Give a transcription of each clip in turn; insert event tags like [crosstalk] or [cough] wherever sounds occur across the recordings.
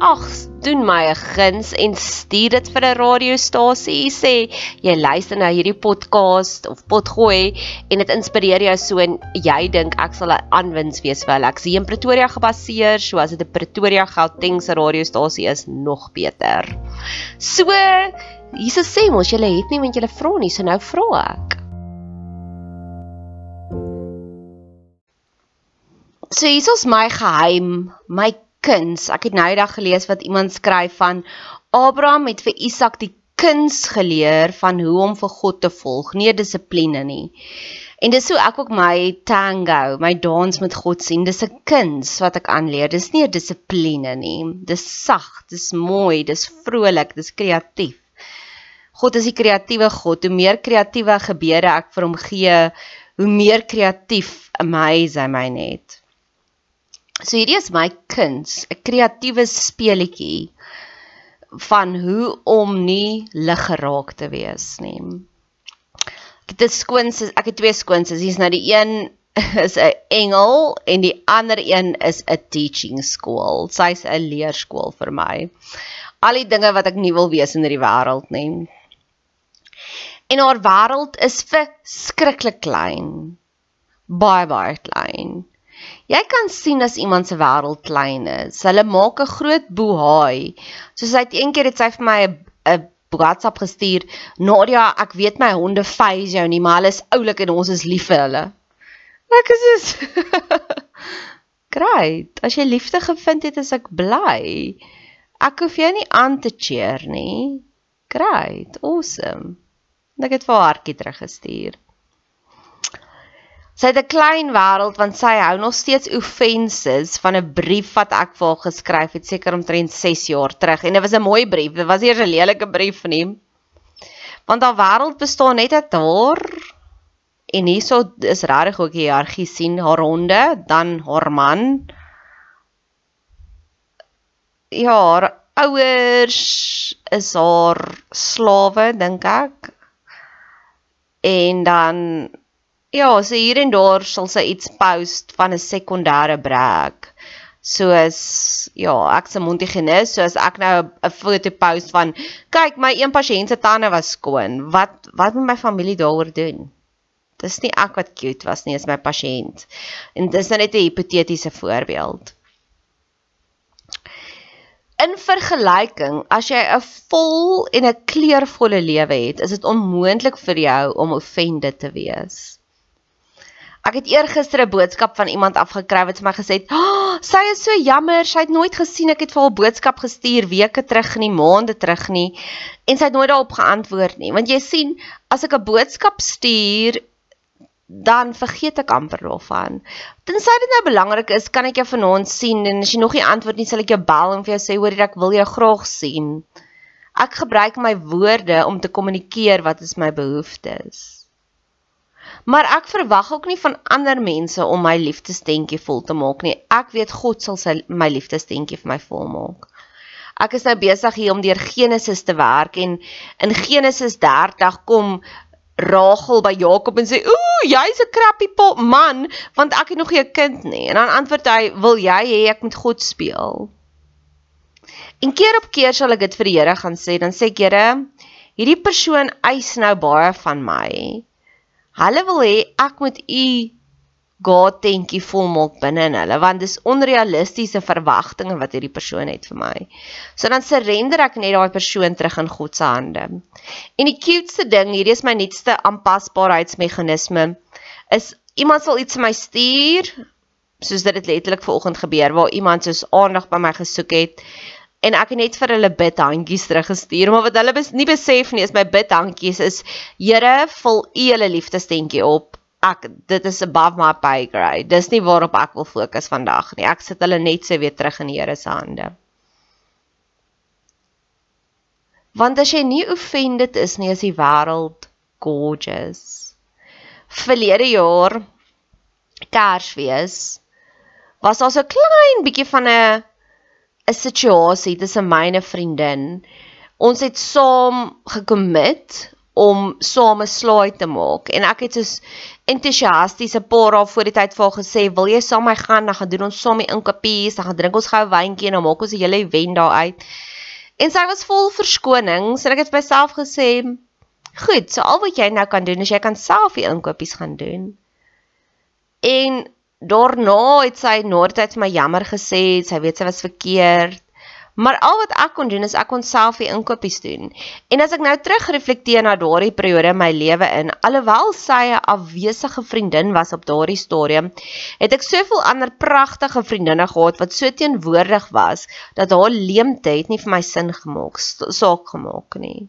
ag, doen my 'n guns en stuur dit vir 'n radiostasie. Sê jy luister na hierdie podcast of potgooi en dit inspireer jou so en jy dink ek sal 'n aanwins wees vir hulle. Ek sien Pretoria gebaseer, so as dit 'n Pretoria Gauteng se radiostasie is, nog beter. So, hierse sê mos jy het nie want jy vra nie, so nou vra ek. So hier is my geheim, my kuns. Ek het nou eendag gelees wat iemand skryf van Abraham het vir Isak die kuns geleer van hoe om vir God te volg, nie dissipline nie. En dis so ek ook my tango, my dans met God sien. Dis 'n kuns wat ek aanleer. Dis nie 'n dissipline nie. Dis sag, dis mooi, dis vrolik, dis kreatief. God is die kreatiewe God. Hoe meer kreatiewe gebeure ek vir hom gee, hoe meer kreatief amaze hy my net. So hierdie is my kuns, 'n kreatiewe speletjie van hoe om nie lig geraak te wees nie. Ek het 'n skoons, ek het twee skoons. Hier's nou die een [laughs] is 'n engel en die ander een is 'n teaching school. Sy's 'n leerskool vir my. Al die dinge wat ek nie wil wees in hierdie wêreld nie. En haar wêreld is verskriklik klein. Baie baie klein. Jy kan sien as iemand se wêreld klein is. Hulle maak 'n groot bohaai. Soos hy eendag het sy vir my 'n WhatsApp gestuur. Nadia, ek weet my honde face jou nie, maar hulle is oulik en ons is lief vir hulle. Ek is is [laughs] Great. As jy liefde gevind het, is ek bly. Ek hoef jou nie aan te cheer nie. Great. Awesome. Ek het vir haar hartjie teruggestuur. Sy het 'n klein wêreld want sy hou nog steeds offenses van 'n brief wat ek vir haar geskryf het seker omtrent 6 jaar terug en dit was 'n mooi brief. Dit was eers 'n lelike brief nie. Want haar wêreld bestaan net uit haar en hierso is regtig ook die hiërargie sien haar honde, dan haar man. Ja, haar ouers is haar slawe dink ek. En dan Ja, so hier en daar sal sy iets post van 'n sekondêre brek. Soos ja, ek se mondhygiënis, soos ek nou 'n foto post van kyk, my een pasiënt se tande was skoon. Wat wat moet my familie daaroor doen? Dis nie ek wat cute was nie, is my pasiënt. En dis nou net 'n hipotetiese voorbeeld. In vergelyking, as jy 'n vol en 'n kleurvolle lewe het, is dit onmoontlik vir jou om offended te wees. Ek het eergister 'n boodskap van iemand afgekry wat vir my gesê het: "Oh, sy is so jammer, sy het nooit gesien ek het vir haar boodskap gestuur weke terug nie, maande terug nie en sy het nooit daarop geantwoord nie." Want jy sien, as ek 'n boodskap stuur, dan vergeet ek amper daarvan. Tensy dit nou belangrik is, kan ek jou vanaand sien en as jy nog nie antwoord nie, sal ek jou bel en vir jou sê hoor ek wil jou graag sien. Ek gebruik my woorde om te kommunikeer wat is my behoeftes. Maar ek verwag ook nie van ander mense om my liefdesdentjie vol te maak nie. Ek weet God sal sy my liefdesdentjie vir my volmaak. Ek is nou besig hier om deur Genesis te werk en in Genesis 30 kom Rachel by Jakob en sê: "Ooh, jy's 'n crappy man, want ek het nog nie 'n kind nie." En dan antwoord hy: "Wil jy hê ek moet God speel?" En keer op keer sal ek dit vir die Here gaan sê, dan sê ek: "Here, hierdie persoon eis nou baie van my." Hulle wil hê ek moet u God tentjie volmaak binne in hulle want dis onrealistiese verwagtinge wat hierdie persoon het vir my. So dan surrender ek net daai persoon terug in God se hande. En die cuteste ding, hierdie is my nuutste aanpasbaarheidsmeganisme, is iemand sal iets vir my stuur soos dit letterlik vanoggend gebeur waar iemand soos aandag by my gesoek het en ek het net vir hulle bid handjies teruggestuur maar wat hulle bes, nie besef nie is my bid handjies is Here vul u hele liefdestentjie op ek dit is above my pay grade. Dis nie waarop ek wil fokus vandag nie. Ek sit hulle net so weer terug in die Here se hande. Want as jy nie offended is nie, is die wêreld gorgeous. Verlede jaar Kersfees was daar so klein bietjie van 'n 'n situasie tussen my en 'n vriendin. Ons het saam gekommit om saam 'n slaai te maak en ek het soos entoesiasties 'n paar dae voor die tyd vir haar gesê, "Wil jy saam my gaan? Dan gaan doen ons saam die inkopies, dan gaan drink ons gou 'n wyntjie en dan maak ons 'n hele event daar uit." En sy was vol verskonings en ek het vir myself gesê, "Goed, so al wat jy nou kan doen is jy kan self die inkopies gaan doen." En daarna het sy na die tyd vir my jammer gesê, sy weet sy was verkeerd. Maar al wat ek kon doen is ek kon self die inkopies doen. En as ek nou terugreflekteer na daardie periode in my lewe in, alhoewel sy 'n afwesige vriendin was op daardie stadium, het ek soveel ander pragtige vriendinne gehad wat so teenwoordig was dat haar leemte het nie vir my sin gemaak, saak gemaak nie.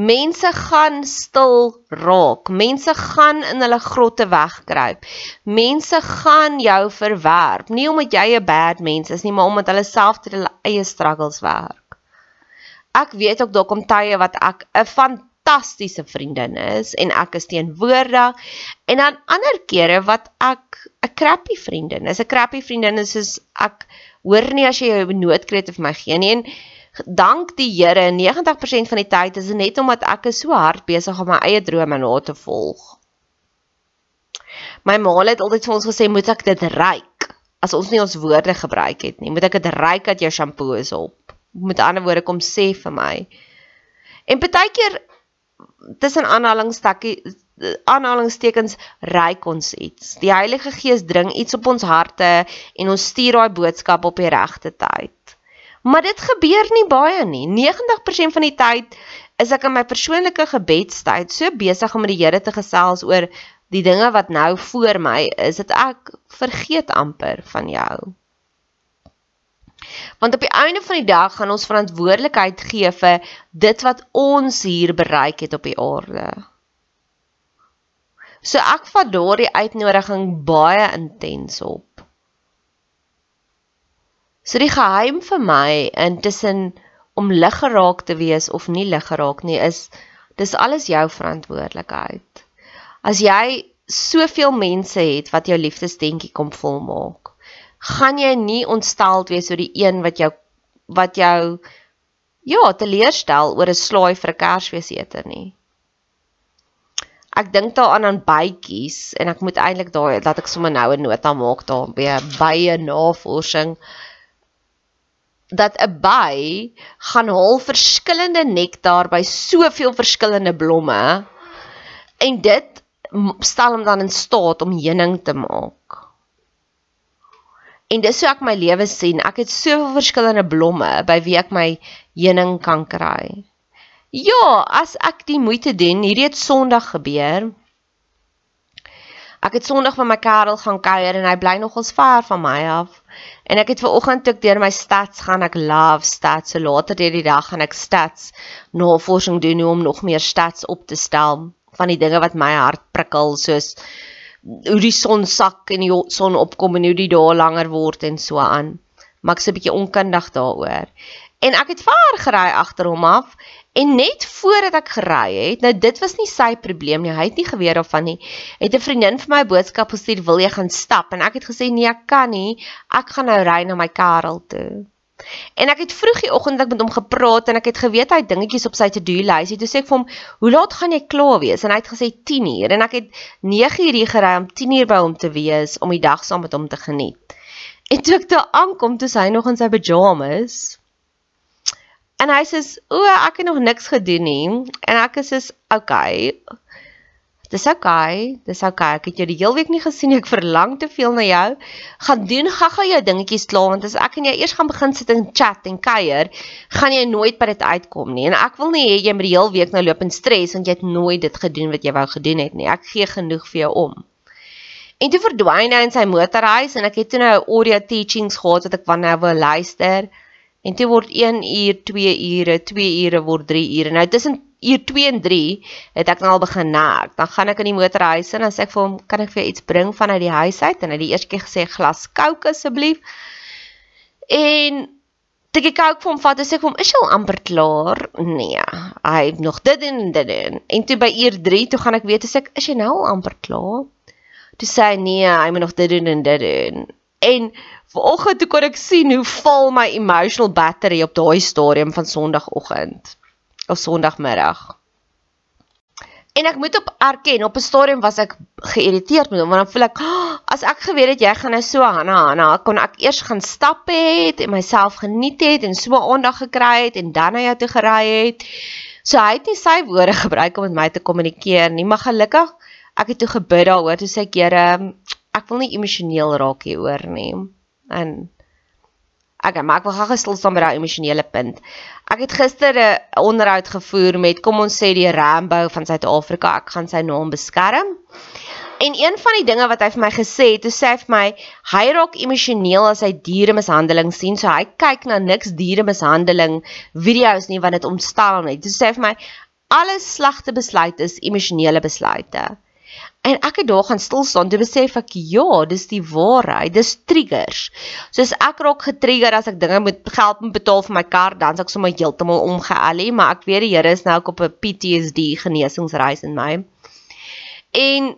Mense gaan stil raak. Mense gaan in hulle grotte wegkruip. Mense gaan jou verwerp, nie omdat jy 'n bad mens is nie, maar omdat hulle self ter hulle eie struggles werk. Ek weet ook daar kom tye wat ek 'n fantastiese vriendin is en ek is teenwoordig en dan ander kere wat ek 'n crappy vriendin is. 'n Crappy vriendin is soos ek hoor nie as jy jou noodkrete vir my gee nie en dank die Here 90% van die tyd is dit net omdat ek is so hard besig om my eie drome na te volg. My ma het altyd vir ons gesê moet ek dit ryk as ons nie ons woorde gebruik het nie. Moet ek dit ryk dat jou shampoo is op. Met ander woorde kom sê vir my. En partykeer tussen aanhalingstekkie aanhalingstekens ryk ons iets. Die Heilige Gees dring iets op ons harte en ons stuur daai boodskap op die regte tyd. Maar dit gebeur nie baie nie. 90% van die tyd is ek in my persoonlike gebedstyd so besig om met die Here te gesels oor die dinge wat nou voor my is, dat ek vergeet amper van jou. Want op die einde van die dag gaan ons verantwoordelikheid gee vir dit wat ons hier bereik het op die aarde. So ek vat daardie uitnodiging baie intens op. So die geheim vir my intussen om lig geraak te wees of nie lig geraak nie is dis alles jou verantwoordelikheid. As jy soveel mense het wat jou liefdesdentjie kom volmaak, gaan jy nie ontsteld wees oor die een wat jou wat jou ja, teleurstel oor 'n slaai vir 'n Kersfeesete nie. Ek dink daaraan aan bytjies en ek moet eintlik daai dat ek sommer nou 'n nota maak daarby bye navorsing dat 'n by gaan haal verskillende nektar by soveel verskillende blomme en dit stel hom dan in staat om heuning te maak. En dis hoe ek my lewe sien. Ek het soveel verskillende blomme by wie ek my heuning kan kry. Ja, as ek die moeite doen, hierdie het Sondag gebeur. Ek het Sondag met my Karel gaan kuier en hy bly nogals ver van my af. En ek het ver oggend toe deur my stats gaan, ek love stats. So later deur die dag gaan ek stats navorsing doen om nog meer stats op te stel van die dinge wat my hart prikkel soos hoe die son sak en die son opkom en hoe die dae langer word en so aan. Maar ek's 'n bietjie onkundig daaroor. En ek het ver gery agter hom af En net voordat ek gery het, nou dit was nie sy probleem nie. Hy het nie geweet daarvan nie. Het 'n vriendin vir my boodskap gestuur, "Wil jy gaan stap?" En ek het gesê, "Nee, ek kan nie. Ek gaan nou ry na my Karel toe." En ek het vroeg die oggend ek met hom gepraat en ek het geweet hy dingetjies op sy to-do lysie. Toe sê ek vir hom, "Hoe laat gaan jy klaar wees?" En hy het gesê 10:00 en ek het 9:00 hier gery om 10:00 by hom te wees om die dag saam met hom te geniet. En toe ek daar aankom, toe hy nog in sy pyjamas. En hy sê, "O, ek het nog niks gedoen nie." En ek is soos, "Okay." Dis okay, dis okay. Ek het jou die hele week nie gesien nie. Ek verlang te veel na jou. Gaan doen gaga jou dingetjies klaar want as ek en jy eers gaan begin sit en chat en kuier, gaan jy nooit by dit uitkom nie. En ek wil nie hê jy moet die hele week nou loop in stres want jy het nooit dit gedoen wat jy wou gedoen het nie. Ek gee genoeg vir jou om. En toe verdwyn hy in sy motorhuis en ek het toe nou audio teachings gehad wat ek wanneer wou luister. En toe word 1 uur, 2 ure, 2 ure word 3 ure. Nou tussen uur 2 en 3 het ek nou al begin nak. Dan gaan ek in die motorhuis en dan sê ek vir hom, "Kan ek vir jou iets bring vanuit die huis uit?" En hy het die eerste keer gesê, "Glas Coke asseblief." En Dit ek kyk vir hom vat, sê ek vir hom, "Is jy al amper klaar?" Nee, hy het nog dit en dit en en toe by uur 3 toe gaan ek weet as ek, "Is jy nou al amper klaar?" Toe sê hy, "Nee, hy moet nog dit doen en dit doen." En vanoggend toe kon ek sien hoe val my emotional battery op daai stadium van Sondagoggend of Sondagmiddag. En ek moet op erken, op 'n stadium was ek geïrriteerd met hom want dan voel ek, oh, as ek geweet het jy gaan nou so Hanna Hanna, kon ek eers gaan stap het en myself geniet het en so aandag gekry het en dan na jou toe gery het. So hy het nie sy woorde gebruik om met my te kommunikeer nie, maar gelukkig ek het toe gebid daaroor, toe sê ek, Here, ek wil nie emosioneel raak hieroor nie. En ek okay, maar ek wil gou gestil staan by daai emosionele punt. Ek het gister 'n onderhoud gevoer met kom ons sê die Rambo van Suid-Afrika. Ek gaan sy naam beskerm. En een van die dinge wat hy vir my gesê het, toe sê hy vir my, hy raak emosioneel as hy dieremishandeling sien. So hy kyk na niks dieremishandeling video's nie want dit ontstaan net. Toe sê hy vir my, alle slegte besluite is emosionele besluite. En ek het daar gaan stil staan, toe besef ek ja, dis die waarheid, dis triggers. Soos ek raak getrigger as ek dinge moet geld moet betaal vir my kar, dan s'ek sommer heeltemal omgealie, maar ek weet die Here is nou op 'n PTSD genesingsreis in my. En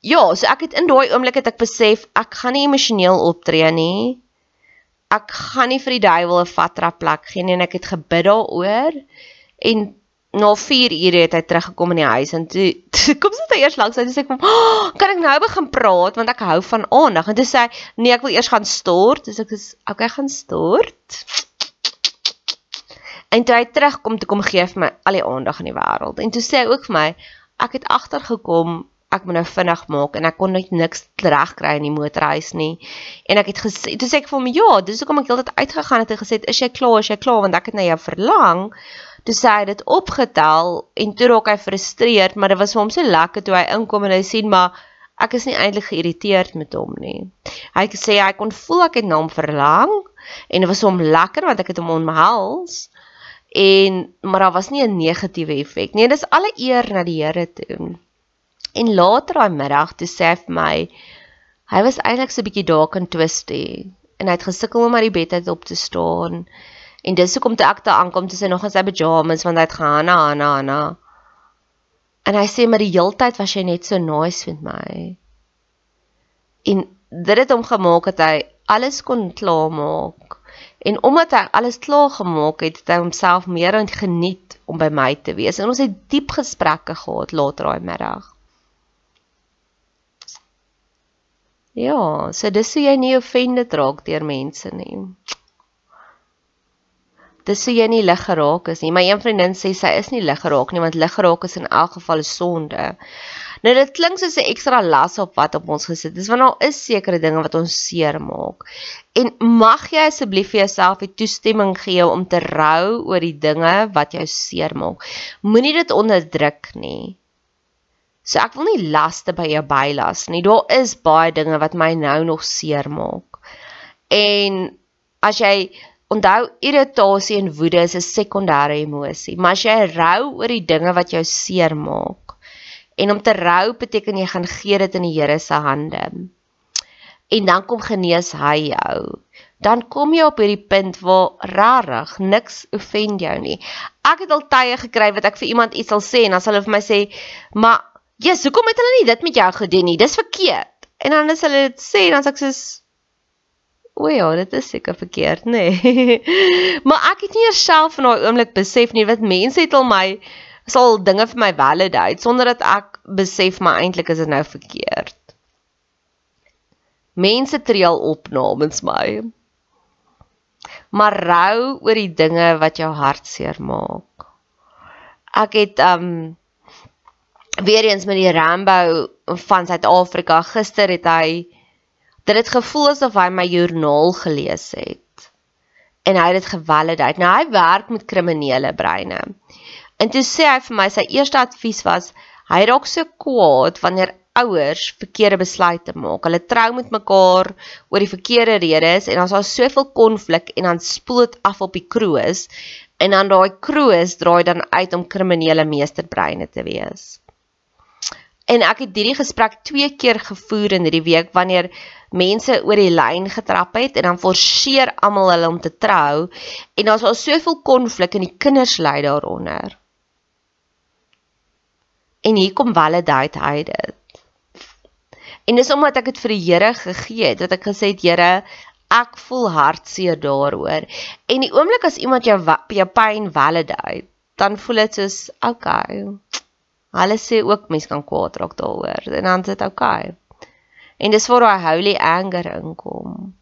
ja, so ek het in daai oomblik het ek besef ek gaan nie emosioneel optree nie. Ek gaan nie vir die duiwel 'n vatra plek gee nie en ek het gebid daaroor en na 4 ure het hy teruggekom in die huis en toe, [laughs] toe kom sy eers langs hy sê van oh, kan ek nou begin praat? Want ek hou van aandag. En toe sê hy nee ek wil eers gaan stort. Dis ek is okay gaan stort. En toe hy terugkom toe kom gee vir my al die aandag in die wêreld. En toe sê hy ook vir my ek het agtergekom ek moet nou vinnig maak en ek kon net niks regkry in die motorhuis nie. En ek het gesê toe sê ek vir hom ja dis hoekom ek heeltyd uitgegaan het en gesê is jy klaar is jy klaar? Want ek het na jou verlang Toe sê hy dit opgetel en toe raak hy frustreerd, maar dit was vir hom so lekker toe hy inkom en hy sien maar ek is nie eintlik geïrriteerd met hom nie. Hy sê hy kon voel ek het na hom verlang en dit was hom lekker want ek het hom omhels en maar daar was nie 'n negatiewe effek nie. Dis alle eer na die Here toe. En later daai middag toe sê hy vir my hy was eintlik so 'n bietjie dalk in twisty en hy het gesukkel om uit die bed uit op te staan. En dis hoekom toe ek daar aankom, toe sy nog in sy pyjamas want hy het gaan na Hanna Hanna. En hy sê maar die heeltyd was jy net so nice met my. En dit het hom gemaak dat hy alles kon klaarmaak. En omdat hy alles klaar gemaak het, het hy homself meer geniet om by my te wees. En ons het diep gesprekke gehad later daai middag. Ja, so dis hoe jy nie offended raak deur mense nie dis so jy nie lig geraak is nie. My een vriendin sê sy is nie lig geraak nie want lig geraak is in elk geval 'n sonde. Nou dit klink soos 'n ekstra las op wat op ons gesit. Dis want daar is sekere dinge wat ons seermaak. En mag jy asseblief vir jouself die toestemming gee om te rou oor die dinge wat jou seermaak. Moenie dit onderdruk nie. So ek wil nie laste by jou bylas nie. Daar is baie dinge wat my nou nog seermaak. En as jy Onthou irritasie en woede is 'n sekondêre emosie, maar as jy rou oor die dinge wat jou seermaak en om te rou beteken jy gaan gee dit in die Here se hande. En dan kom genees hy jou. Dan kom jy op hierdie punt waar rarig niks offend jou nie. Ek het al tye gekry wat ek vir iemand iets sal sê en dan sal hulle vir my sê, "Maar, Jesus, hoekom het hulle nie dit met jou gedoen nie? Dis verkeerd." En dan as hulle dit sê, dan sê ek soos O ja, dit is seker verkeerd, nê. Nee. [laughs] maar ek het nie eers self in daai oomblik besef nie wat mense het al my sal dinge vir my validate sonder dat ek besef maar eintlik is dit nou verkeerd. Mense tree al op namens my. Maar rou oor die dinge wat jou hartseer maak. Ek het um weer eens met die Rambo van Suid-Afrika gister het hy dit het gevoel asof hy my joernaal gelees het en hy het dit gevalideer. Nou hy werk met kriminele breine. En toe sê hy vir my sy eerste advies was hy raak so kwaad wanneer ouers verkeerde besluite maak. Hulle trou met mekaar oor die verkeerde redes en is daar soveel konflik en dan spoel dit af op die kroos en dan daai kroos draai dan uit om kriminele meesterbreine te wees. En ek het hierdie gesprek twee keer gevoer in hierdie week wanneer mense oor die lyn getrap het en dan forceer almal hulle om te trou en daar's al soveel konflik en die kinders ly daaronder. En hier kom validate hy dit. En dis omdat ek dit vir die Here gegee het, dat ek gesê het Here, ek voel hartseer daaroor. En die oomblik as iemand jou jou pyn validate, dan voel dit soos okay. Hulle sê ook mens kan kwaad raak daaroor en dan is dit okay. En dis waar daai holy anger inkom.